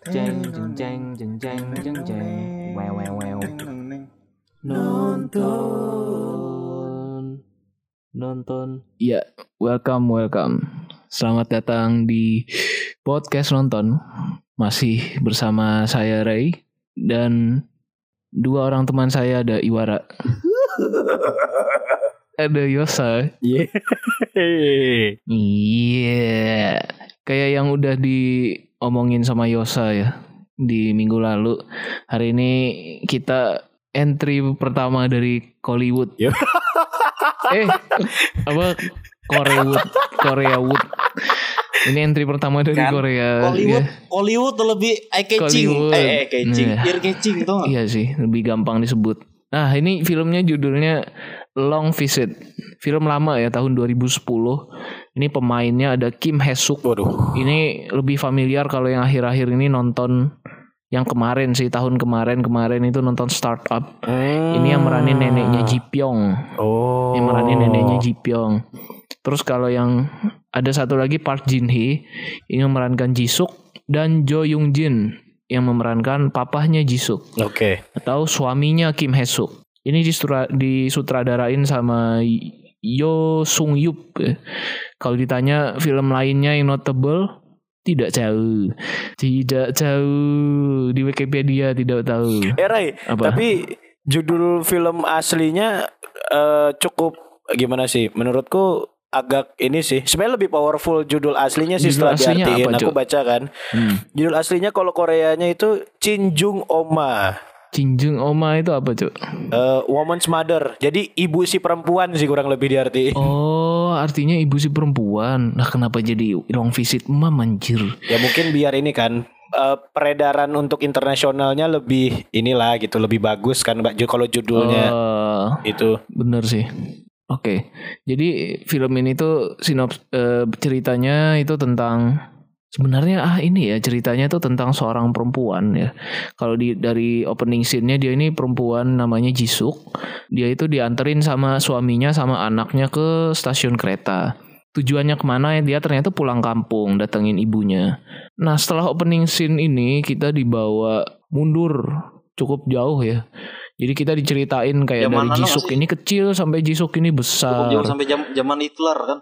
Jeng jeng jeng jeng jeng jeng jeng. Wow wow wow. Nonton. Nonton. Iya welcome welcome. Selamat datang di podcast nonton. Masih bersama saya Ray. Dan dua orang teman saya ada Iwara. Ada Yosa. Iya. Iya, kayak yang udah diomongin sama Yosa ya di minggu lalu. Hari ini kita entry pertama dari Hollywood. Yo. eh, apa Koreawood, Koreawood. Ini entry pertama dari Kan, Korea. Hollywood, ya. Hollywood lebih eye catching, Hollywood. eh, eye catching, Nah. ear catching itu. Iya sih, lebih gampang disebut. Nah, ini filmnya judulnya Long Visit. Film lama ya, tahun 2010. Ini pemainnya ada Kim Hae-suk. Waduh. Ini lebih familiar kalau yang akhir-akhir ini nonton yang kemarin sih, tahun kemarin-kemarin itu nonton Startup. Ini yang meranin neneknya Ji Pyong. Oh. Yang meranin neneknya Ji Pyong. Terus kalau yang ada satu lagi Park Jin Hee, ini memerankan Ji Suk dan Jo Young Jin yang memerankan papahnya Ji Suk Oke. atau suaminya Kim Hae Suk. Ini disutradarain sama Yo Sung Yup. Kalau ditanya film lainnya yang notable, tidak jauh, tidak jauh di Wikipedia tidak tahu. Eh Ray, Apa? tapi judul film aslinya eh, cukup gimana sih? Menurutku agak ini sih. Sebenarnya lebih powerful judul aslinya sih Judul setelah aslinya diartiin. apa, Aku baca kan. Hmm. Judul aslinya kalau Koreanya itu Cinjung Oma. Cinjung Oma itu apa cuk? Eh, woman's mother. Jadi ibu si perempuan sih kurang lebih diartiin. Oh, artinya ibu si perempuan. Nah, kenapa jadi long visit mam anjir? Ya mungkin biar ini kan eh, peredaran untuk internasionalnya lebih inilah gitu lebih bagus kan Mbak Ju kalau judulnya Oh, itu. bener sih. Oke, jadi film ini tuh sinops eh, ceritanya itu tentang sebenarnya ah ini ya ceritanya tuh tentang seorang perempuan ya. Kalau di dari opening scene-nya dia ini perempuan namanya Jisuk. Dia itu dianterin sama suaminya sama anaknya ke stasiun kereta. Tujuannya ke mana ya dia ternyata pulang kampung datengin ibunya. Nah setelah opening scene ini kita dibawa mundur cukup jauh ya. Jadi kita diceritain kayak dari Jisuk ini kecil sampai Jisuk ini Cukup besar. jauh sampai zaman Hitler kan.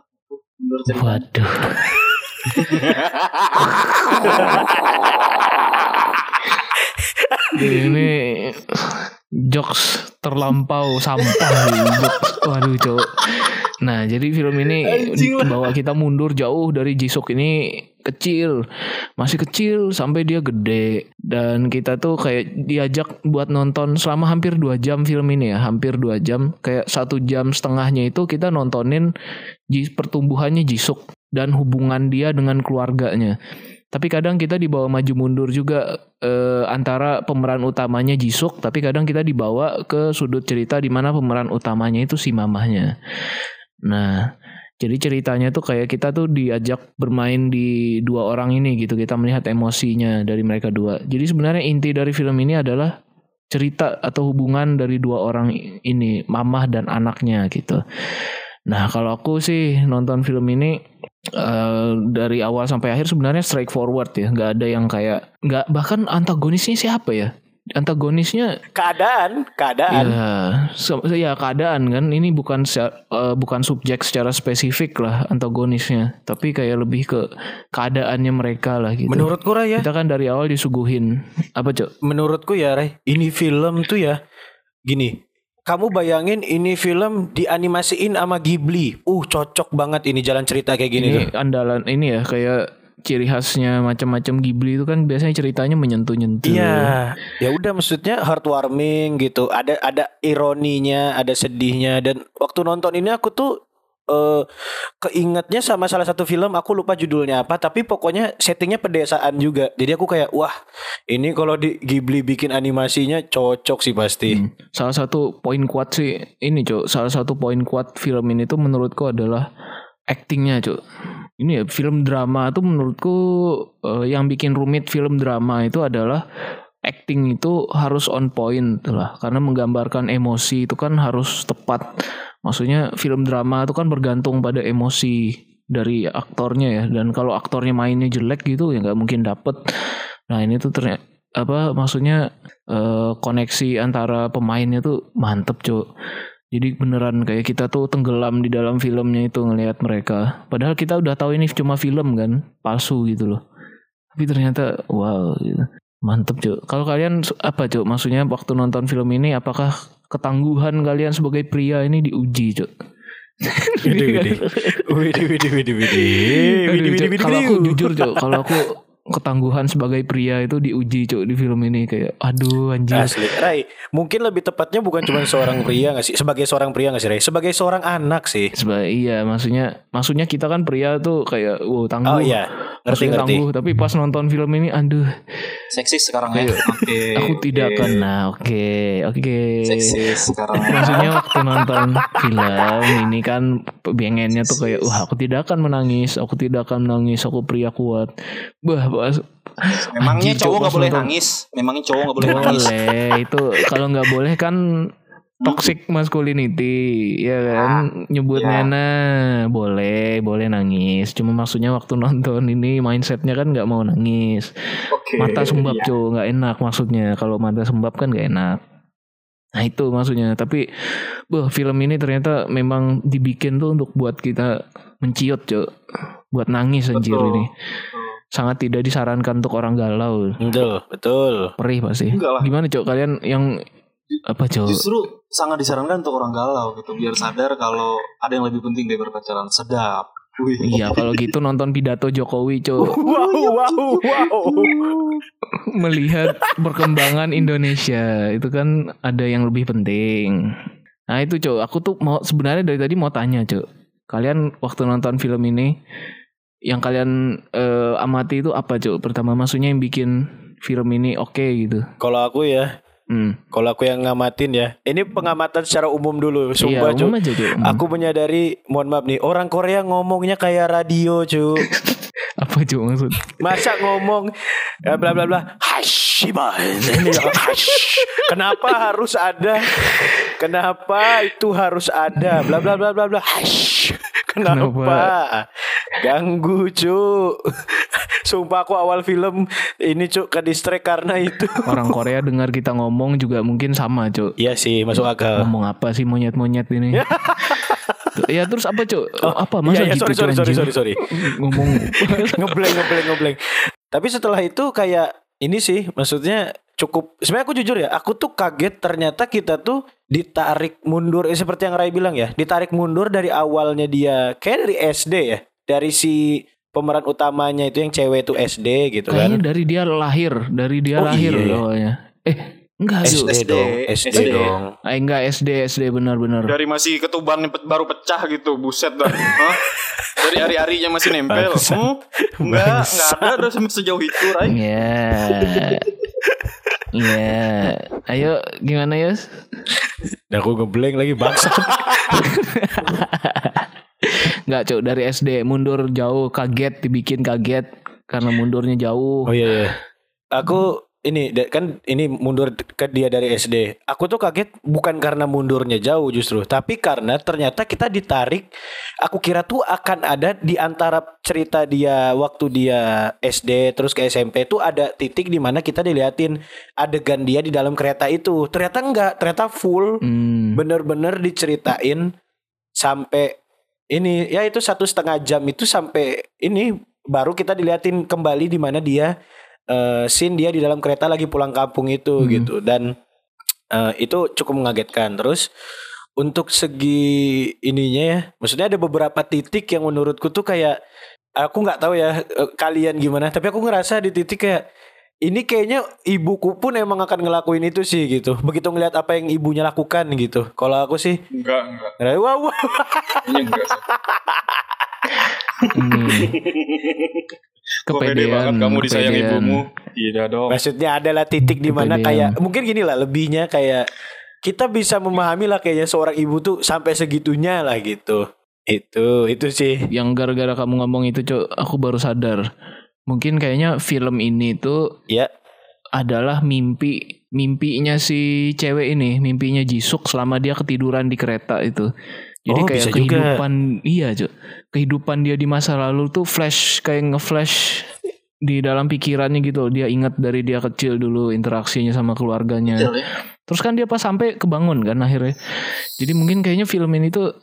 Cerita. Waduh. ini jokes terlampau sampah jokes. Waduh, cowok. Nah, jadi film ini bawa kita mundur jauh dari Jisuk ini kecil, masih kecil sampai dia gede dan kita tuh kayak diajak buat nonton selama hampir dua jam film ini ya, hampir dua jam, kayak satu jam setengahnya itu kita nontonin pertumbuhannya Jisuk dan hubungan dia dengan keluarganya. Tapi kadang kita dibawa maju mundur juga eh, antara pemeran utamanya Jisuk, tapi kadang kita dibawa ke sudut cerita di mana pemeran utamanya itu si mamahnya. Nah, jadi ceritanya tuh kayak kita tuh diajak bermain di dua orang ini gitu. Kita melihat emosinya dari mereka dua. Jadi sebenarnya inti dari film ini adalah cerita atau hubungan dari dua orang ini, mamah dan anaknya gitu. Nah, kalau aku sih nonton film ini eh, dari awal sampai akhir sebenarnya straightforward ya, nggak ada yang kayak nggak bahkan antagonisnya siapa ya? Antagonisnya Keadaan, keadaan. Ya, se- ya keadaan kan ini bukan se- eh, bukan subjek secara spesifik lah antagonisnya, tapi kayak lebih ke keadaannya mereka lah gitu. Menurutku Ray ya, kita kan dari awal disuguhin apa cok? menurutku ya Ray, ini film tuh ya gini. Kamu bayangin ini film dianimasiin sama Ghibli. Uh, cocok banget ini jalan cerita kayak gini tuh. Ini andalan ini ya kayak ciri khasnya macam-macam Ghibli itu kan biasanya ceritanya menyentuh-nyentuh. Iya, ya udah maksudnya heartwarming gitu. Ada ada ironinya, ada sedihnya dan waktu nonton ini aku tuh eh keingetnya sama salah satu film aku lupa judulnya apa tapi pokoknya settingnya pedesaan juga jadi aku kayak wah ini kalau di Ghibli bikin animasinya cocok sih pasti Hmm. Salah satu poin kuat sih ini cok. Salah satu poin kuat film ini tuh menurutku adalah actingnya cok. Ini ya film drama tuh menurutku eh, yang bikin rumit film drama itu adalah acting itu harus on point lah karena menggambarkan emosi itu kan harus tepat maksudnya film drama itu kan bergantung pada emosi dari aktornya ya dan kalau aktornya mainnya jelek gitu ya nggak mungkin dapet Nah ini tuh ternyata apa maksudnya eh, koneksi antara pemainnya tuh mantep cuk. Jadi beneran kayak kita tuh tenggelam di dalam filmnya itu ngelihat mereka. Padahal kita udah tahu ini cuma film kan, palsu gitu loh. Tapi ternyata wow gitu. Mantep cuk. Kalau kalian apa cuk? Maksudnya waktu nonton film ini apakah ketangguhan kalian sebagai pria ini diuji cuk? Widih, widih. Widih, widih, widih, widih. Aduh, Widih, widih, Cuk, widih, Kalau aku jujur cuk, kalau aku ketangguhan sebagai pria itu diuji cuk di film ini kayak aduh anjir. Asli, Rai. Mungkin lebih tepatnya bukan cuma seorang pria gak sih? Sebagai seorang pria gak sih, Rai? Sebagai seorang anak sih. Seba- iya maksudnya maksudnya kita kan pria tuh kayak wow tangguh. Oh iya, ngerti ngerti. tangguh, tapi pas nonton film ini aduh Seksis sekarang ya. Oke. aku tidak oke. akan nah oke oke. Seksis sekarang. Maksudnya waktu nonton film ini kan pengennya tuh kayak wah aku tidak akan menangis, aku tidak akan menangis, aku pria kuat. Bah, pas Memangnya cowok nggak boleh nangis. Memangnya cowok nggak boleh nangis. boleh itu kalau nggak boleh kan toxic masculinity ya kan? Nyebutnya ya. nah boleh boleh nangis. Cuma maksudnya waktu nonton ini mindsetnya kan nggak mau nangis. Oke. mata sembab iya. cuy nggak enak maksudnya. Kalau mata sembab kan nggak enak. Nah itu maksudnya. Tapi wah film ini ternyata memang dibikin tuh untuk buat kita menciut cuy buat nangis anjir ini sangat tidak disarankan untuk orang galau Betul, betul. perih pasti Enggak lah. gimana cok kalian yang apa cok Justru sangat disarankan untuk orang galau gitu biar sadar kalau ada yang lebih penting daripada pacaran. Sedap. Wih. iya kalau gitu nonton pidato Jokowi cok Wow, wow, wow. melihat perkembangan Indonesia itu kan ada yang lebih penting. Nah itu cok, aku tuh mau sebenarnya dari tadi mau tanya cok, kalian waktu nonton film ini yang kalian eh, amati itu apa cok? Pertama maksudnya yang bikin film ini oke gitu. Kalau aku ya, Hmm. kalau aku yang ngamatin ya. Ini pengamatan secara umum dulu. Iya Sumpah, umum Cuk. aja. Hmm. Aku menyadari, mohon maaf nih, orang Korea ngomongnya kayak radio, cu. Apa cok maksud? Masa ngomong ya bla bla bla. Hashiba. Kenapa harus ada? Kenapa itu harus ada? Bla bla bla bla bla. Hash. Kenapa? Kenapa? Ganggu, cu. Sumpah aku awal film ini cuk ke distract karena itu. Orang Korea dengar kita ngomong juga mungkin sama cok. Iya sih, masuk akal. Ngomong apa sih monyet-monyet ini? ya terus apa cok? apa masa Iya, iya, gitu sorry, sorry, sorry, sorry, sorry. ngomong ngebleng ngebleng ngebleng tapi setelah itu kayak ini sih maksudnya cukup sebenarnya aku jujur ya aku tuh kaget ternyata kita tuh ditarik mundur eh, seperti yang Rai bilang ya ditarik mundur dari awalnya dia kayak dari SD ya dari si pemeran utamanya itu yang cewek itu SD gitu Kayaknya kan dari dia lahir, dari dia Oh, lahir iya, iya. awalnya. Eh, enggak SD, Ju. dong SD, SD. dong Eh, enggak SD, SD benar-benar. Dari masih ketuban baru pecah gitu, buset dah. Hah? Dari hari-harinya masih nempel. Hmm? Enggak, enggak ada udah sampai sejauh itu, Rai. Iya. Iya. Ayo gimana ya? dan aku ngebleng lagi bangsa Enggak, Cuk, dari SD mundur jauh, kaget dibikin kaget karena mundurnya jauh. Oh iya iya. Aku ini kan ini mundur ke dia dari SD. Aku tuh kaget bukan karena mundurnya jauh justru, tapi karena ternyata kita ditarik. Aku kira tuh akan ada di antara cerita dia waktu dia SD terus ke SMP tuh ada titik di mana kita diliatin adegan dia di dalam kereta itu. Ternyata enggak, ternyata full Hmm. bener-bener diceritain sampai ini ya itu satu setengah jam itu sampai ini baru kita diliatin kembali di mana dia eh scene dia di dalam kereta lagi pulang kampung itu Hmm. gitu. Dan eh, itu cukup mengagetkan. Terus untuk segi ininya ya maksudnya ada beberapa titik yang menurutku tuh kayak aku nggak tahu ya eh, kalian gimana. Tapi aku ngerasa di titik kayak ini kayaknya ibuku pun emang akan ngelakuin itu sih gitu. Begitu ngelihat apa yang ibunya lakukan gitu. Kalau aku sih, Enggak, enggak. wah, wah. Ini enggak. sih. Ini Kok pede kepedean. banget kamu disayang kepedean. ibumu. Tidak dong. Maksudnya adalah titik di mana kayak mungkin gini lah lebihnya kayak kita bisa memahami lah kayaknya seorang ibu tuh sampai segitunya lah gitu. Itu itu sih. Yang gara-gara kamu ngomong itu, Cuk, aku baru sadar. Mungkin kayaknya film ini tuh Ya. adalah mimpi mimpinya si cewek ini, mimpinya Jisuk selama dia ketiduran di kereta itu. Jadi Oh, kayak bisa juga. kehidupan iya, Cuk. Kehidupan dia di masa lalu tuh flash kayak nge-flash di dalam pikirannya gitu loh. dia ingat dari dia kecil dulu interaksinya sama keluarganya Betul ya. terus kan dia pas sampai kebangun kan akhirnya jadi mungkin kayaknya film ini tuh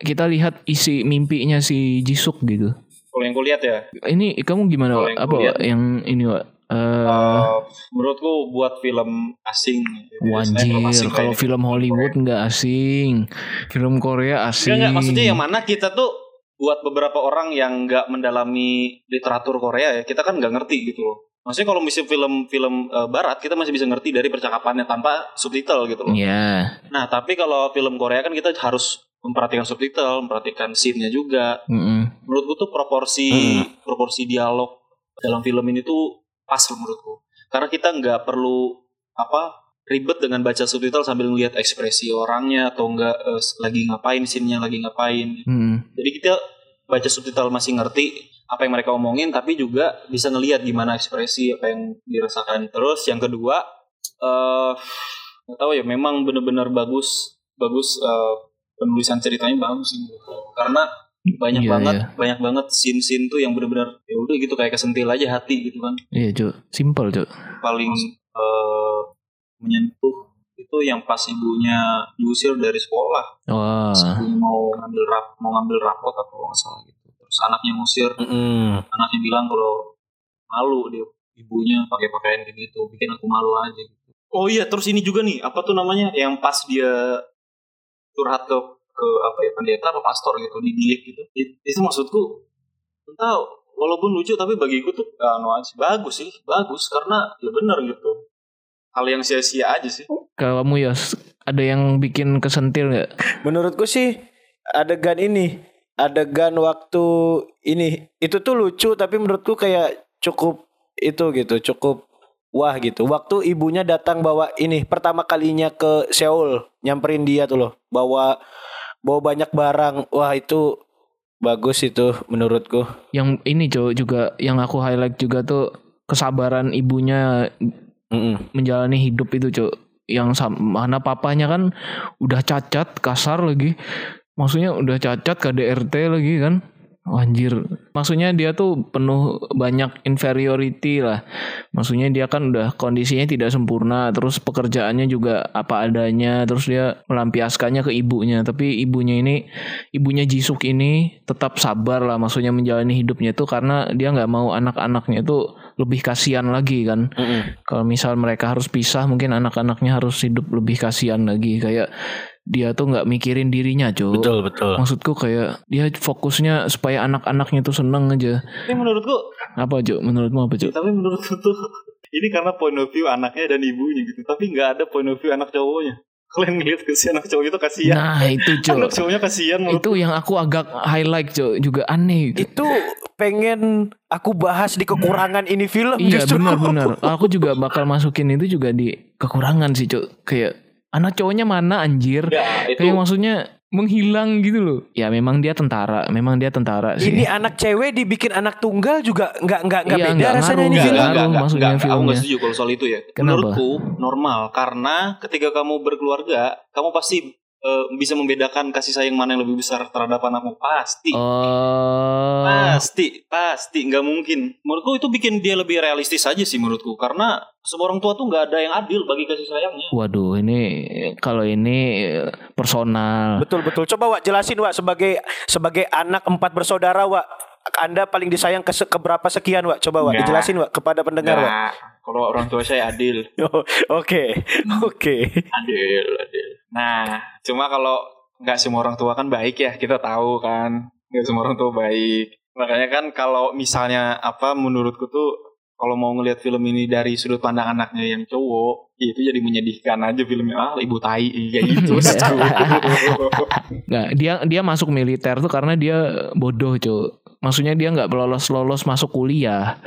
kita lihat isi mimpinya si Jisuk gitu Kalau yang kulihat ya, ini kamu gimana yang apa kulihat. Yang ini Wak? Eh, eh, menurutku buat film asing. asing kalau film Hollywood nggak asing, film Korea asing. Enggak, enggak, maksudnya yang mana kita tuh buat beberapa orang yang nggak mendalami literatur Korea ya, kita kan nggak ngerti gitu loh. Maksudnya kalau misalnya film-film eh, barat kita masih bisa ngerti dari percakapannya tanpa subtitle gitu loh. Iya, Nah, tapi kalau film Korea kan kita harus memperhatikan subtitle, memperhatikan scene-nya juga. mm-mm. Menurutku tuh proporsi proporsi dialog dalam film ini tuh pas menurutku. Karena kita nggak perlu apa ribet dengan baca subtitle sambil ngelihat ekspresi orangnya atau enggak eh, lagi ngapain scene-nya lagi ngapain. Mm-mm. Jadi kita baca subtitle masih ngerti apa yang mereka omongin tapi juga bisa ngelihat gimana ekspresi apa yang dirasakan. Terus yang kedua eh nggak tahu ya memang benar-benar bagus bagus eh, penulisan ceritanya bagus sih karena banyak Iya, banget iya. banyak banget scene-scene tuh yang benar-benar ya udah gitu kayak kesentil aja hati gitu kan Iya, Cuk. Simple, Cuk. paling eh, menyentuh itu yang pas ibunya diusir dari sekolah Wah. ibunya mau ngambil rap mau ngambil rapot atau nggak salah gitu terus anaknya ngusir Mm-mm. anaknya bilang kalau malu dia ibunya pakai pakaian kayak gitu bikin aku malu aja gitu oh iya terus ini juga nih apa tuh namanya yang pas dia curhat ke ke apa ya pendeta atau pastor gitu di bilik gitu. It- itu maksudku entah walaupun lucu tapi bagiku tuh anu aja bagus sih bagus karena ya benar gitu. Hal yang sia-sia aja sih. Kalau kamu ya ada yang bikin kesentil nggak? Menurutku sih adegan ini, adegan waktu ini itu tuh lucu tapi menurutku kayak cukup itu gitu, cukup wah gitu. Waktu ibunya datang bawa ini pertama kalinya ke Seoul, nyamperin dia tuh loh, bawa bawa banyak barang. Wah, itu bagus itu menurutku. Yang ini, Cuk, juga yang aku highlight juga tuh kesabaran ibunya Mm-mm. menjalani hidup itu, Cuk. Yang sam- mana papanya kan udah cacat, kasar lagi. Maksudnya udah cacat KDRT lagi kan. Anjir. Maksudnya dia tuh penuh banyak inferiority lah. Maksudnya dia kan udah kondisinya tidak sempurna, terus pekerjaannya juga apa adanya, terus dia melampiaskannya ke ibunya. Tapi ibunya ini, ibunya Jisuk ini tetap sabar lah. Maksudnya menjalani hidupnya tuh karena dia nggak mau anak-anaknya tuh lebih kasihan lagi kan. Mm-mm. Kalau misal mereka harus pisah, mungkin anak-anaknya harus hidup lebih kasihan lagi. Kayak dia tuh nggak mikirin dirinya, cuy. Betul, betul. Maksudku kayak dia fokusnya supaya anak-anaknya tuh seneng aja. tapi menurutku Apa Cuk? Menurutmu apa Cuk? tapi menurutku tuh ini karena point of view anaknya dan ibunya gitu tapi nggak ada point of view anak cowoknya kalian ngeliat ke si anak cowoknya itu kasihan Nah itu anak Cuk. cowoknya kasihan menurut Itu yang aku agak highlight Cuk. Juga aneh gitu. Itu pengen aku bahas di kekurangan ini film Iya justru. benar-benar. Aku juga bakal masukin itu juga di kekurangan sih Cuk. Kayak anak cowoknya mana anjir? ya itu Kayak maksudnya menghilang gitu loh. Ya memang dia tentara, memang dia tentara sih. Ini anak cewek dibikin anak tunggal juga nggak nggak nggak Iya, beda rasanya ngaruh, ini nggak film. ngaruh. maksudnya Aku filmnya. nggak setuju kalau soal itu ya. Kenapa? Menurutku normal karena ketika kamu berkeluarga, kamu pasti eh, bisa membedakan kasih sayang mana yang lebih besar terhadap anakmu pasti. Oh. Pasti, pasti nggak mungkin. Menurutku itu bikin dia lebih realistis aja sih menurutku karena semua orang tua tuh nggak ada yang adil bagi kasih sayangnya. Waduh, ini kalau ini personal. Betul betul. Coba Wak jelasin Wak sebagai sebagai anak empat bersaudara Wak. Anda paling disayang ke, ke berapa sekian Wak? Coba Wak Nggak. dijelasin Wak kepada pendengar Wak. Nah, kalau orang tua saya adil, Oh, Oke, oke. adil, adil. Nah, cuma kalau nggak semua orang tua kan baik ya, kita tahu kan, nggak semua orang tua baik. Makanya kan kalau misalnya apa, menurutku tuh kalau mau ngelihat film ini dari sudut pandang anaknya yang cowok, ya itu jadi menyedihkan aja filmnya. Ah, ibu tai kayak gitu. Nggak, dia dia masuk militer tuh karena dia bodoh, Cuk. Maksudnya dia nggak lolos-lolos masuk kuliah.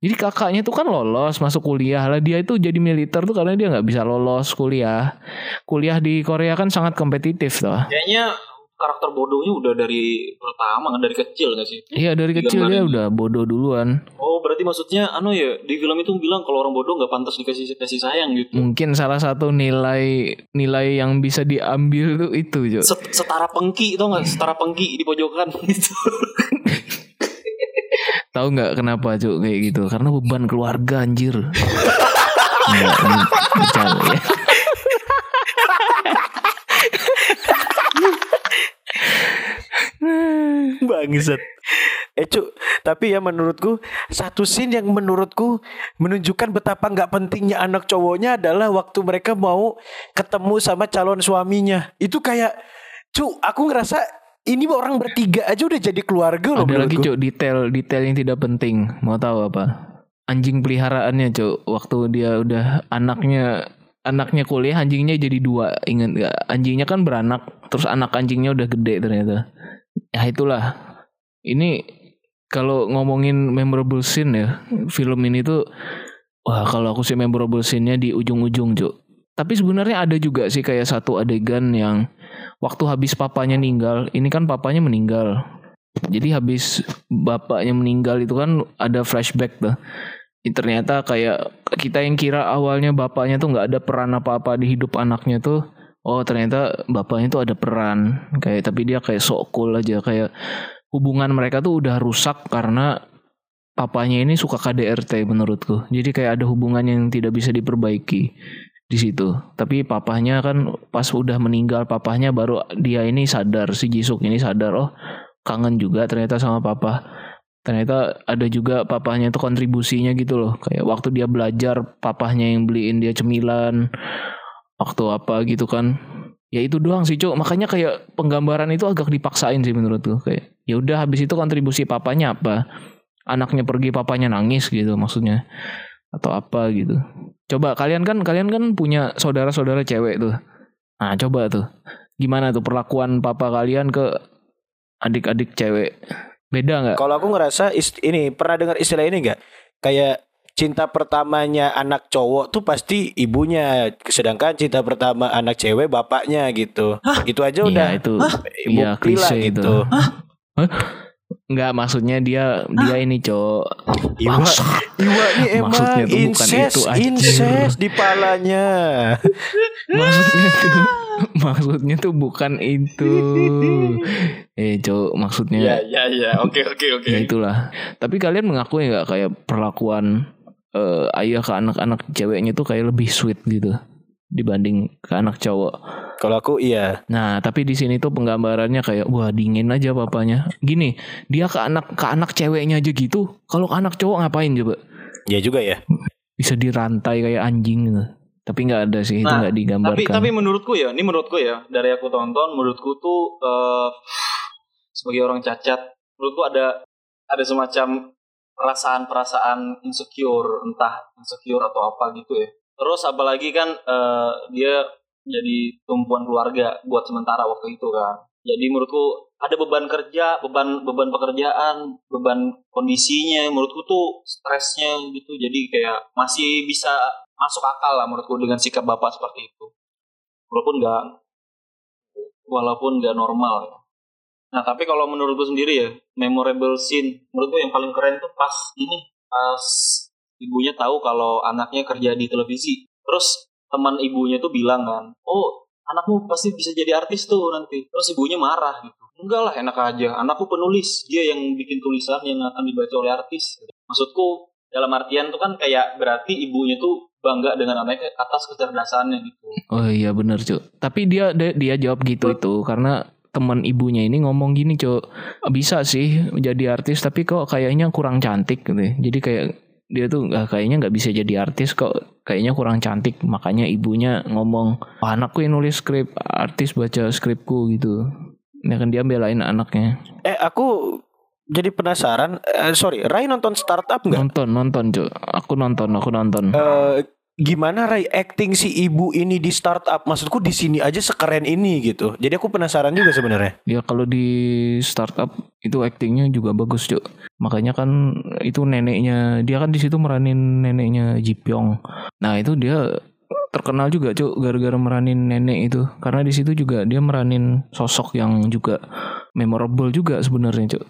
Jadi kakaknya tuh kan lolos masuk kuliah lah dia itu jadi militer tuh karena dia nggak bisa lolos kuliah. Kuliah di Korea kan sangat kompetitif tuh. Kayaknya karakter bodohnya udah dari pertama dari kecil gak sih? Iya dari kecil dia udah bodoh duluan. Oh berarti maksudnya anu ya di film itu bilang kalau orang bodoh nggak pantas dikasih kasih sayang gitu. Mungkin salah satu nilai nilai yang bisa diambil tuh itu. Set- setara pengki tau nggak setara pengki di pojokan gitu Tahu nggak kenapa cuk kayak gitu? Karena beban keluarga anjir. Nggak, ini bercanda ya. Bangsat. Eh cuk, tapi ya menurutku satu scene yang menurutku menunjukkan betapa nggak pentingnya anak cowoknya adalah waktu mereka mau ketemu sama calon suaminya. Itu kayak cuk, aku ngerasa ini orang bertiga aja udah jadi keluarga loh Ada lagi cuk detail detail yang tidak penting. Mau tahu apa? Anjing peliharaannya cuk. Waktu dia udah anaknya anaknya kuliah anjingnya jadi dua. Ingat gak? Anjingnya kan beranak. Terus anak anjingnya udah gede ternyata. Ya itulah. Ini kalau ngomongin memorable scene ya, film ini tuh wah kalau aku sih memorable scene-nya di ujung-ujung, Cuk. Tapi sebenarnya ada juga sih kayak satu adegan yang waktu habis papanya meninggal, ini kan papanya meninggal. Jadi habis bapaknya meninggal itu kan ada flashback tuh. Ternyata kayak kita yang kira awalnya bapaknya tuh nggak ada peran apa-apa di hidup anaknya tuh. Oh ternyata bapaknya tuh ada peran. Kayak tapi dia kayak sok cool aja kayak hubungan mereka tuh udah rusak karena papanya ini suka KDRT menurutku. Jadi kayak ada hubungan yang tidak bisa diperbaiki di situ. Tapi papahnya kan pas udah meninggal papahnya baru dia ini sadar si Jisuk ini sadar oh kangen juga ternyata sama papa. Ternyata ada juga papahnya itu kontribusinya gitu loh. Kayak waktu dia belajar papahnya yang beliin dia cemilan waktu apa gitu kan. Ya itu doang sih cuk. Makanya kayak penggambaran itu agak dipaksain sih menurutku. Kayak ya udah habis itu kontribusi papanya apa? Anaknya pergi papanya nangis gitu maksudnya atau apa gitu. Coba kalian kan kalian kan punya saudara-saudara cewek tuh. Nah, coba tuh. Gimana tuh perlakuan papa kalian ke adik-adik cewek? Beda nggak? Kalau aku ngerasa ist- ini pernah dengar istilah ini nggak? Kayak cinta pertamanya anak cowok tuh pasti ibunya, sedangkan cinta pertama anak cewek bapaknya gitu. Itu aja udah Iya, itu. ibu Iya, Prila klise itu. gitu. Enggak, maksudnya dia dia ini, Cok. Iwa. Iwa ini emang Maksudnya tuh bukan incest, itu, anjir. incest di palanya. maksudnya tuh maksudnya tuh bukan itu. Eh, Cok, maksudnya Iya iya iya. Oke oke oke. ya itulah. Tapi kalian mengakui nggak kayak perlakuan eh, ayah ke anak-anak ceweknya tuh kayak lebih sweet gitu dibanding ke anak cowok. Kalau aku iya. Nah, tapi di sini tuh penggambarannya kayak wah dingin aja papanya. Gini, dia ke anak ke anak ceweknya aja gitu. Kalau ke anak cowok ngapain coba? Ya juga ya. Bisa dirantai kayak anjing gitu. Tapi nggak ada sih, itu Nah, nggak digambarkan. Tapi tapi menurutku ya, ini menurutku ya dari aku tonton, menurutku tuh eh, sebagai orang cacat, menurutku ada ada semacam perasaan-perasaan insecure, entah insecure atau apa gitu ya. Terus apalagi kan eh, dia jadi tumpuan keluarga buat sementara waktu itu kan. Jadi menurutku ada beban kerja, beban beban pekerjaan, beban kondisinya menurutku tuh stresnya gitu. Jadi kayak masih bisa masuk akal lah menurutku dengan sikap bapak seperti itu. Walaupun nggak walaupun nggak normal ya. Nah tapi kalau menurutku sendiri ya memorable scene menurutku yang paling keren tuh pas ini pas ibunya tahu kalau anaknya kerja di televisi. Terus teman ibunya tuh bilang kan, oh anakmu pasti bisa jadi artis tuh nanti. Terus ibunya marah gitu. Enggak lah enak aja, anakku penulis, dia yang bikin tulisan yang akan dibaca oleh artis. Maksudku dalam artian tuh kan kayak berarti ibunya tuh bangga dengan anaknya atas kecerdasannya gitu. Oh iya bener Cuk. Tapi dia dia, dia jawab gitu itu karena teman ibunya ini ngomong gini Cuk. Bisa sih jadi artis tapi kok kayaknya kurang cantik gitu. ya. Jadi kayak dia tuh nggak kayaknya nggak bisa jadi artis kok kayaknya kurang cantik makanya ibunya ngomong "Wah, anakku yang nulis skrip artis baca skripku gitu ya kan dia belain anaknya Eh aku jadi penasaran. Eh, sorry, Rai nonton startup nggak? nonton nonton Cuk. aku nonton aku nonton Eh, gimana Rai acting si ibu ini di startup? Maksudku di sini aja sekeren ini gitu. Jadi aku penasaran juga sebenarnya. Ya kalau di startup itu aktingnya juga bagus cuk. Makanya kan itu neneknya dia kan di situ meranin neneknya Ji Pyong. Nah itu dia terkenal juga cuk gara-gara meranin nenek itu karena di situ juga dia meranin sosok yang juga memorable juga sebenarnya cuk.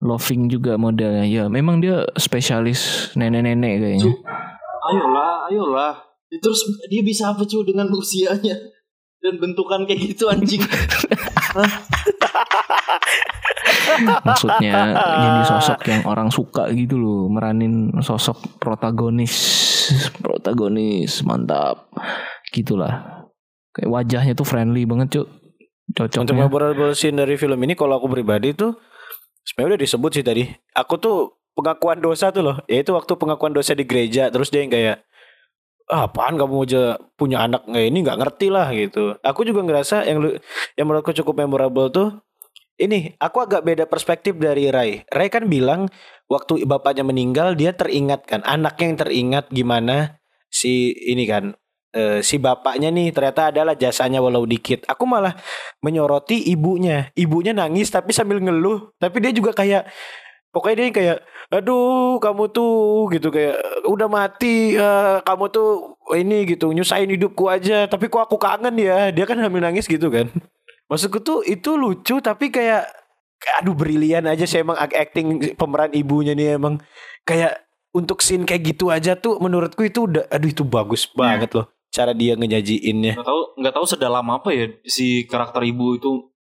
Loving juga modelnya ya memang dia spesialis nenek-nenek kayaknya. Ayolah, ayolah. Terus dia bisa apa cuy dengan usianya dan bentukan kayak gitu anjing. Hah? Maksudnya jadi sosok yang orang suka gitu loh, meranin sosok protagonis, protagonis mantap, gitulah. Kayak wajahnya tuh friendly banget cuk, Untuk cocoknya. memorable scene dari film ini kalau aku pribadi tuh sebenarnya udah disebut sih tadi. Aku tuh pengakuan dosa tuh loh. Yaitu waktu pengakuan dosa di gereja terus dia yang kayak ah, apaan kamu aja punya anak nggak ini nggak ngerti lah gitu. Aku juga ngerasa yang lu- yang menurutku cukup memorable tuh ini aku agak beda perspektif dari Rai. Rai kan bilang waktu bapaknya meninggal dia teringat kan anaknya yang teringat gimana si ini kan eh, si bapaknya nih ternyata adalah jasanya walau dikit. Aku malah menyoroti ibunya. Ibunya nangis tapi sambil ngeluh. Tapi dia juga kayak pokoknya dia kayak aduh kamu tuh gitu kayak udah mati eh, kamu tuh ini gitu nyusahin hidupku aja tapi kok aku kangen ya? Dia kan hamil nangis gitu kan. Maksudku tuh itu lucu tapi kayak aduh brilian aja sih emang acting pemeran ibunya nih emang. Kayak untuk scene kayak gitu aja tuh menurutku itu udah aduh itu bagus banget loh cara dia ngejajiinnya. Nggak tahu nggak tahu sedalam apa ya si karakter ibu itu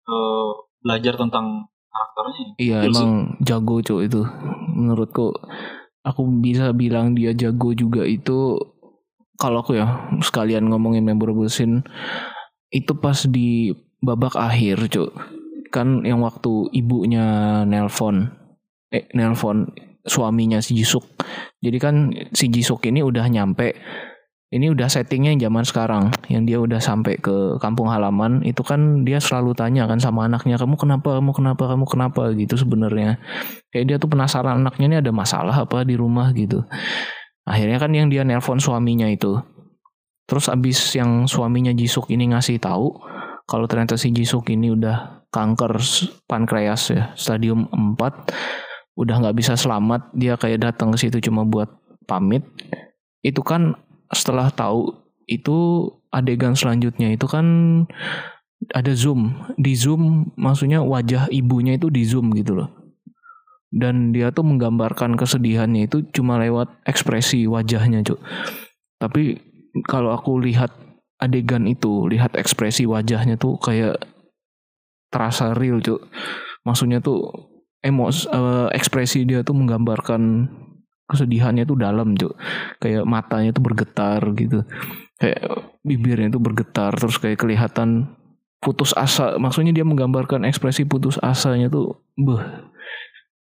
eh, belajar tentang karakternya Iya Betul sih. emang jago cuk itu, menurutku aku bisa bilang dia jago juga itu kalau aku ya sekalian ngomongin memorable scene itu pas di babak akhir cuk kan yang waktu ibunya nelpon eh nelpon suaminya si Jisuk. Jadi kan si Jisuk ini udah nyampe ini udah settingnya yang zaman sekarang yang dia udah sampai ke kampung halaman itu kan dia selalu tanya kan sama anaknya kamu kenapa kamu kenapa kamu kenapa? gitu sebenarnya. Kayak dia tuh penasaran anaknya ini ada masalah apa di rumah? gitu. Akhirnya kan yang dia nelpon suaminya itu. Terus abis yang suaminya Jisuk ini ngasih tahu kalau ternyata si Jisuk ini udah kanker pankreas ya stadium 4 udah nggak bisa selamat dia kayak datang ke situ cuma buat pamit itu kan setelah tahu itu adegan selanjutnya itu kan ada zoom. Di zoom maksudnya wajah ibunya itu di zoom gitu loh. Dan dia tuh menggambarkan kesedihannya itu cuma lewat ekspresi wajahnya cuk. Tapi kalau aku lihat adegan itu lihat ekspresi wajahnya tuh kayak terasa real cuk. Maksudnya tuh emos eh, ekspresi dia tuh menggambarkan kesedihannya tuh dalam cuk. Kayak matanya tuh bergetar gitu. Kayak bibirnya tuh bergetar terus kayak kelihatan putus asa. Maksudnya dia menggambarkan ekspresi putus asanya tuh beh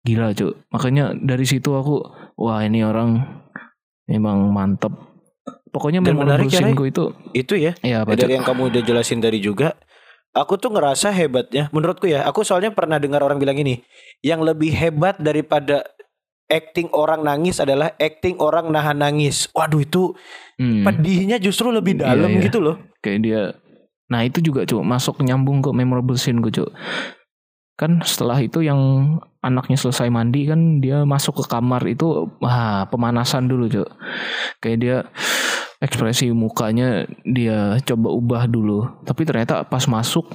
gila cuk. Makanya dari situ aku wah ini orang memang mantep. Pokoknya Dan menarik ya, itu itu ya ya apa dari yang kamu udah jelasin tadi juga. Aku tuh ngerasa hebatnya menurutku ya aku soalnya pernah dengar orang bilang ini yang lebih hebat daripada acting orang nangis adalah acting orang nahan nangis. Waduh itu Hmm, pedihnya justru lebih Iya, dalam iya. gitu loh. Kayak dia nah itu juga cuk masuk nyambung ke memorable scene gue cuk. Kan setelah itu yang anaknya selesai mandi kan dia masuk ke kamar itu wah pemanasan dulu cuk. Kayak dia ekspresi mukanya dia coba ubah dulu. Tapi ternyata pas masuk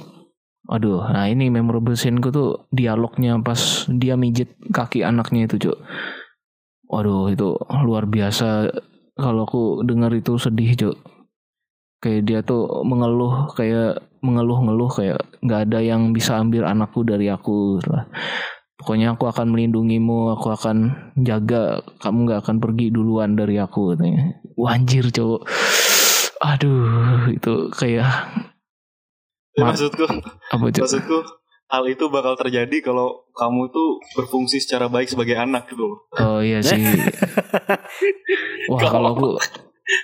aduh nah ini memorable scene gue tuh dialognya pas dia mijit kaki anaknya itu cuk. Waduh itu luar biasa kalau aku dengar itu sedih cuk. Kayak dia tuh mengeluh kayak mengeluh-ngeluh kayak nggak ada yang bisa ambil anakku dari aku lah. Pokoknya aku akan melindungimu aku akan jaga kamu nggak akan pergi duluan dari aku katanya. Wah, anjir cowok aduh itu kayak Ya, Ma- maksudku apa cowok maksudku hal itu bakal terjadi kalau kamu tuh berfungsi secara baik sebagai anak gitu loh. oh iya sih. Wah Kalau- aku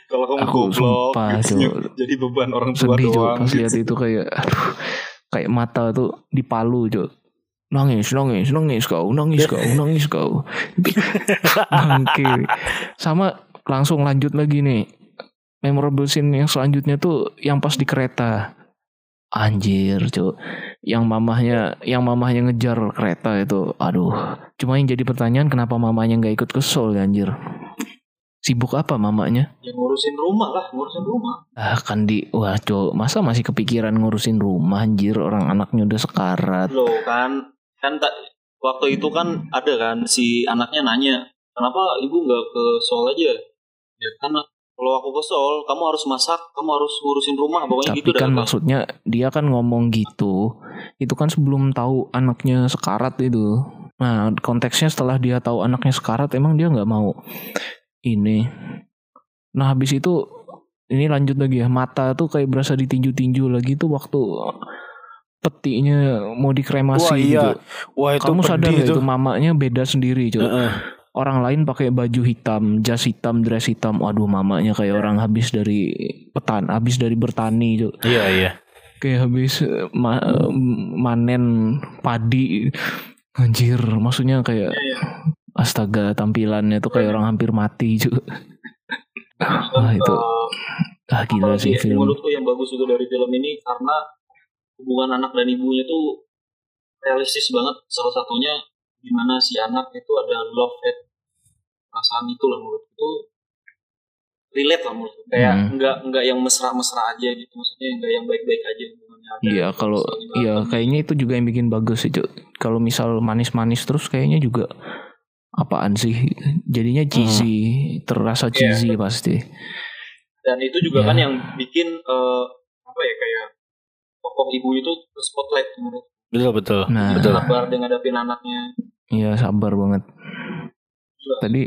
Kalau kamu Aku goblok sumpah, gitu, jadi beban orang tua sedih doang. pas gitu. lihat itu kayak aduh kayak mata tuh dipalu cok nangis nangis nangis kau nangis kau nangis kau. Bangke sama langsung lanjut lagi nih. Memorable scene yang selanjutnya tuh yang pas di kereta anjir cok yang mamahnya yang mamahnya ngejar kereta itu aduh cuma yang jadi pertanyaan kenapa mamanya nggak ikut ke Seoul ya, anjir sibuk apa mamanya Ya ngurusin rumah lah, ngurusin rumah. Ah kan di wah cowok masa masih kepikiran ngurusin rumah anjir orang anaknya udah sekarat. Loh kan, kan tak waktu itu kan ada kan si anaknya nanya, kenapa ibu nggak ke Seoul aja? Ya kan kalau aku ke Seoul, kamu harus masak, kamu harus ngurusin rumah, pokoknya Tapi gitu dah. kan maksudnya dia kan ngomong gitu itu kan sebelum tahu anaknya sekarat itu nah konteksnya setelah dia tahu anaknya sekarat emang dia nggak mau ini nah habis itu ini lanjut lagi ya mata tuh kayak berasa ditinju-tinju lagi tuh waktu petinya mau dikremasi Wah, iya. gitu Wah itu kamu sadar gak tuh. itu mamanya beda sendiri cuy Heeh. Orang lain pakai baju hitam, jas hitam, dress hitam. Waduh, mamanya kayak orang habis dari petan, habis dari bertani, Cuk. Iya iya. Kayak habis eh, ma- eh, manen padi. Anjir, maksudnya kayak astaga tampilannya tuh kayak orang hampir mati, Cuk. Wah, itu ah gila sih apalagi film. menurutku yang bagus juga dari film ini karena hubungan anak dan ibunya tuh realistis banget salah satunya di mana si anak itu ada love hate perasaan itu lah menurutku itu relate lah menurutku kayak Hmm. nggak nggak yang mesra-mesra aja gitu maksudnya nggak yang baik-baik aja hubungannya Iya, kalau iya kayaknya itu juga yang bikin bagus sih, Cuk. Kalau misal manis-manis terus kayaknya juga apaan sih? Jadinya cheesy, terasa Iya. cheesy pasti. dan itu juga Ya. kan yang bikin eh, apa ya kayak tokoh ibu itu ke spotlight menurut Betul betul. Nah, betul. dengan ngadapin anaknya Iya sabar banget. Tadi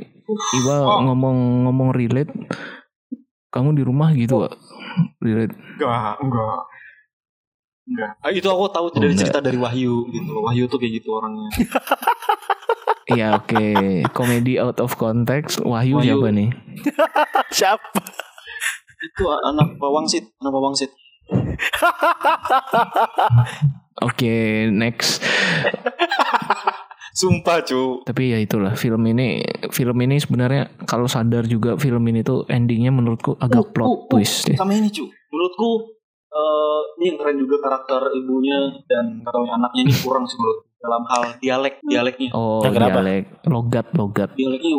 Iwa Oh. ngomong-ngomong relate, kamu di rumah gitu Wak? Relate. Enggak, enggak. Enggak. Ah, itu aku tahu Oh, dari enggak. cerita dari Wahyu gitu. Wahyu tuh kayak gitu orangnya. Iya oke. Komedi out of context. Wahyu, Wahyu. siapa nih? Siapa? itu anak Pak Wangsit, anak Pak Wangsit. Oke next. Sumpah, cu. Tapi ya itulah film ini film ini sebenarnya kalau sadar juga film ini tuh endingnya menurutku agak Uh, plot uh, uh, twist ya. Sama ini, cu. Menurutku eh ini yang keren juga karakter ibunya dan kata anaknya ini kurang sih menurut dalam hal dialek dialeknya Oh Nah, kenapa? dialek logat logat. dialeknya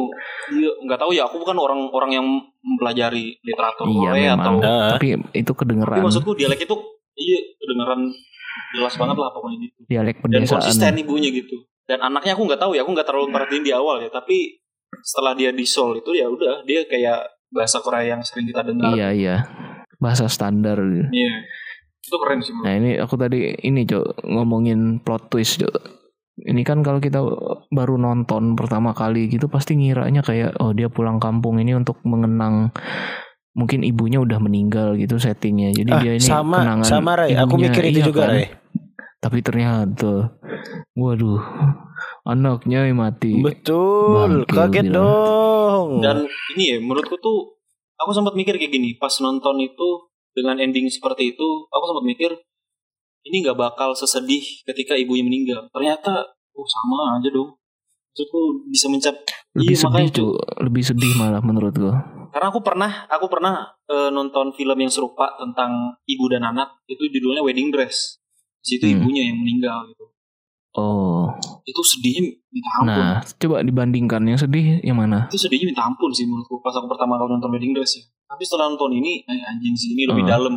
dia nggak tahu ya aku bukan orang orang yang mempelajari literatur Iya Korea atau. Heeh. Tapi itu tapi kedengeran maksudku dialek itu iya kedengeran jelas banget lah pokoknya gitu dialek dan pedesaan. konsisten ibunya gitu dan anaknya aku nggak tahu ya aku nggak terlalu perhatiin di awal ya tapi setelah dia di Seoul itu ya udah dia kayak bahasa Korea yang sering kita dengar Iya iya. Bahasa standar. gitu. Iya. itu keren sih Nah ini aku tadi ini cok ngomongin plot twist cok. Ini kan kalau kita baru nonton pertama kali gitu pasti ngiranya kayak oh dia pulang kampung ini untuk mengenang mungkin ibunya udah meninggal gitu settingnya. Jadi Ah, dia ini sama kenangan sama Ray. Aku mikir itu Iya juga kan? Ray. Tapi ternyata waduh anaknya yang mati. Betul. Bangke, Kaget bilang. dong. dan ini ya menurutku tuh aku sempat mikir kayak gini pas nonton itu dengan ending seperti itu aku sempat mikir ini nggak bakal sesedih ketika ibunya meninggal ternyata oh sama aja dong maksudku bisa mencap Lebih Iya, sedih cok, lebih sedih malah menurut gua. karena aku pernah aku pernah eh, nonton film yang serupa tentang ibu dan anak itu judulnya Wedding Dress situ Hmm. ibunya yang meninggal gitu Oh, itu sedihnya minta ampun nah coba dibandingkan yang sedih yang mana? itu sedihnya minta ampun sih menurutku pas aku pertama kali nonton Wedding Dress ya tapi setelah nonton ini eh, anjing sih ini lebih Hmm. dalam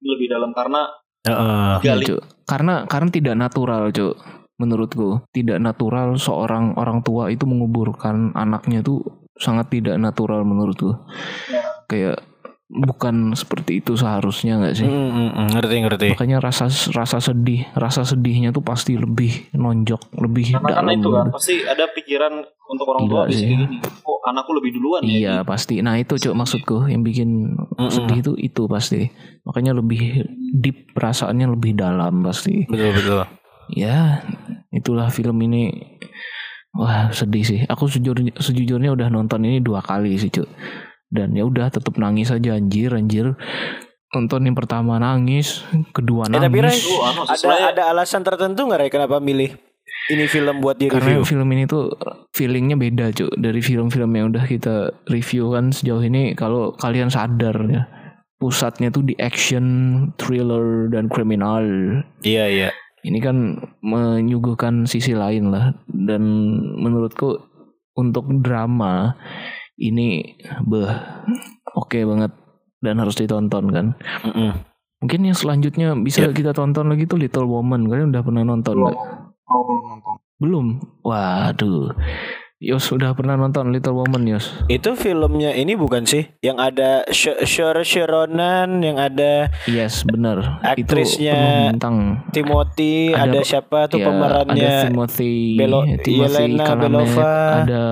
ini lebih dalam karena. Iya, gali Cuk. Karena karena tidak natural, Cuk. Menurutku, tidak natural seorang orang tua itu menguburkan anaknya tuh sangat tidak natural menurutku. Ya. Kayak bukan seperti itu seharusnya nggak sih? Mm, mm, mm, ngerti ngerti. Makanya rasa rasa sedih, rasa sedihnya tuh pasti lebih nonjok, lebih karena karena dalam. itu kan pasti ada pikiran untuk orang tua Gila bisa sih. gini oh anakku lebih duluan ya Iya pasti. Nah itu cuk maksudku yang bikin Mm-mm. sedih itu itu pasti. Makanya lebih deep perasaannya lebih dalam pasti. Betul betul. Ya itulah film ini. Wah sedih sih. Aku sejujur, sejujurnya udah nonton ini dua kali sih cuk. Dan ya udah tetap nangis aja anjir anjir. Nonton yang pertama nangis, kedua Eh, tapi, Ray, nangis. Oh, Ada ada alasan tertentu nggak Ray kenapa milih ini film buat di Karena review? film ini tuh feelingnya beda cuy dari film-film yang udah kita review kan sejauh ini kalau kalian sadar ya pusatnya tuh di action, thriller dan kriminal. Iya iya. Ini kan menyuguhkan sisi lain lah dan menurutku untuk drama ini beh oke banget dan harus ditonton kan. Mm-mm. Mungkin yang selanjutnya bisa Yep. kita tonton lagi tuh Little Woman. Kalian udah pernah nonton belum oh belum nonton Belum. Waduh. Yos sudah pernah nonton Little Woman Yos? Itu filmnya ini bukan sih yang ada Sh- Saoirse Sharonan yang ada Yes, benar. Aktrisnya bintang. Timothy, Ada- ada, siapa tuh Ya, pemerannya? Ada Timothy, Belo- Timothy Yelena Belova. ada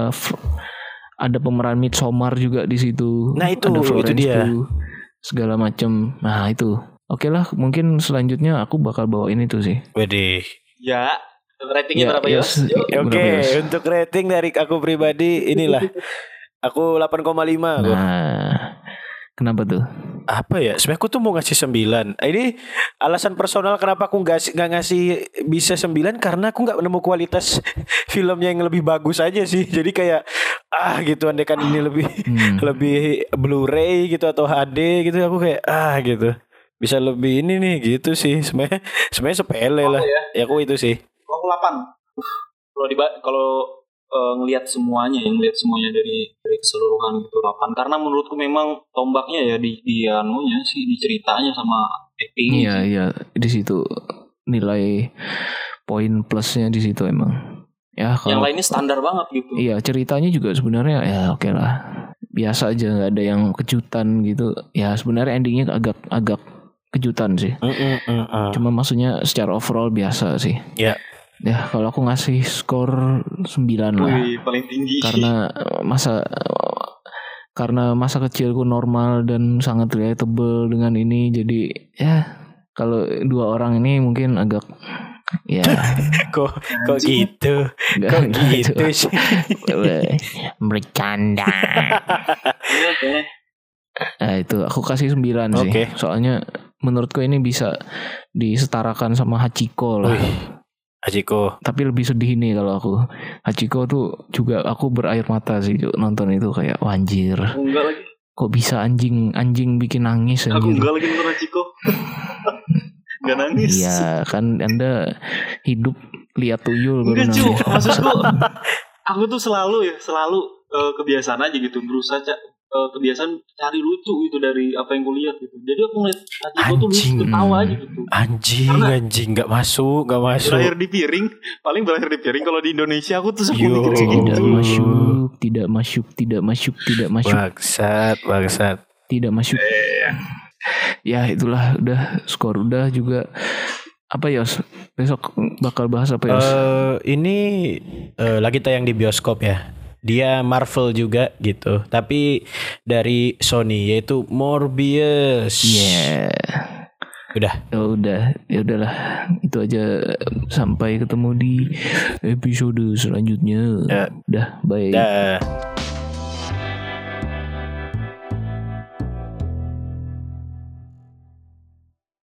ada pemeran Midsommar juga di situ. Nah, itu, ada itu dia. Pugh, segala macam. Nah itu. Oke lah, mungkin selanjutnya aku bakal bawain itu sih. Wede. Ya, ratingnya Ya, berapa? Yuk. Oke, Yos? untuk rating dari aku pribadi inilah. Aku 8,5 aku. Nah, kenapa tuh? Apa ya? Sebenarnya aku tuh mau ngasih 9. Ini alasan personal kenapa aku nggak nggak ngasih bisa 9 karena aku nggak nemu kualitas filmnya yang lebih bagus aja sih. Jadi kayak ah gitu andai kan ini lebih Hmm. lebih Blu-ray gitu atau HD gitu aku kayak ah gitu. Bisa lebih ini nih gitu sih. Sebenarnya sebenarnya sepele lah. Ya aku itu sih. Kalau aku 8. Kalau di kalau eh, ngelihat semuanya, yang ngelihat semuanya dari dari keseluruhan gitu 8. Karena menurutku memang tombaknya ya di di anunya sih di ceritanya sama acting. Iya, iya, di situ nilai poin plusnya di situ emang. Ya Yang kalau lainnya standar banget gitu. Iya ceritanya juga sebenarnya ya oke lah biasa aja nggak ada yang kejutan gitu ya sebenarnya endingnya agak agak kejutan sih Mm, mm, mm, mm. cuma maksudnya secara overall biasa sih Ya. Ya kalau aku ngasih skor 9 lah Wih, paling tinggi. karena masa karena masa kecilku normal dan sangat relatable dengan ini jadi ya kalau dua orang ini mungkin agak ya kok kok gitu? Kok gitu sih? bercanda. Nah itu aku kasih 9 sih. Soalnya menurutku ini bisa disetarakan sama Hachiko lah. Wih. Ajiko. Tapi lebih sedih nih kalau aku. Hachiko tuh juga aku berair mata sih Cuk, nonton itu kayak wanjir. Aku enggak lagi. Kok bisa anjing anjing bikin nangis Aku anjir. enggak lagi nonton Hachiko. Enggak nangis. Iya kan Anda hidup lihat tuyul Enggak cu, maksudku aku tuh selalu ya, selalu eh, kebiasaan aja gitu, berusaha ca- eh, kebiasaan cari lucu gitu dari apa yang kulihat gitu. Jadi aku ngeliat Hachiko tuh lucu, Anjing. ketawa aja gitu. Anjing, Karena- anjing nggak masuk, nggak masuk. Berakhir di piring, paling berakhir di piring. Kalau di Indonesia aku tuh suka Yo. mikir kayak Tidak gitu. masuk, tidak masuk, tidak masuk, tidak masuk. Bangsat, bangsat. tidak masuk. Ya itulah udah skor udah juga apa Yos? Besok bakal bahas apa Yos? Eh ini eh, lagi tayang di bioskop ya. Dia Marvel juga gitu, tapi dari Sony yaitu Morbius. Iya. Udah. Ya udah, ya udahlah. Itu aja sampai ketemu di episode selanjutnya. Ya. Udah, bye. Dah.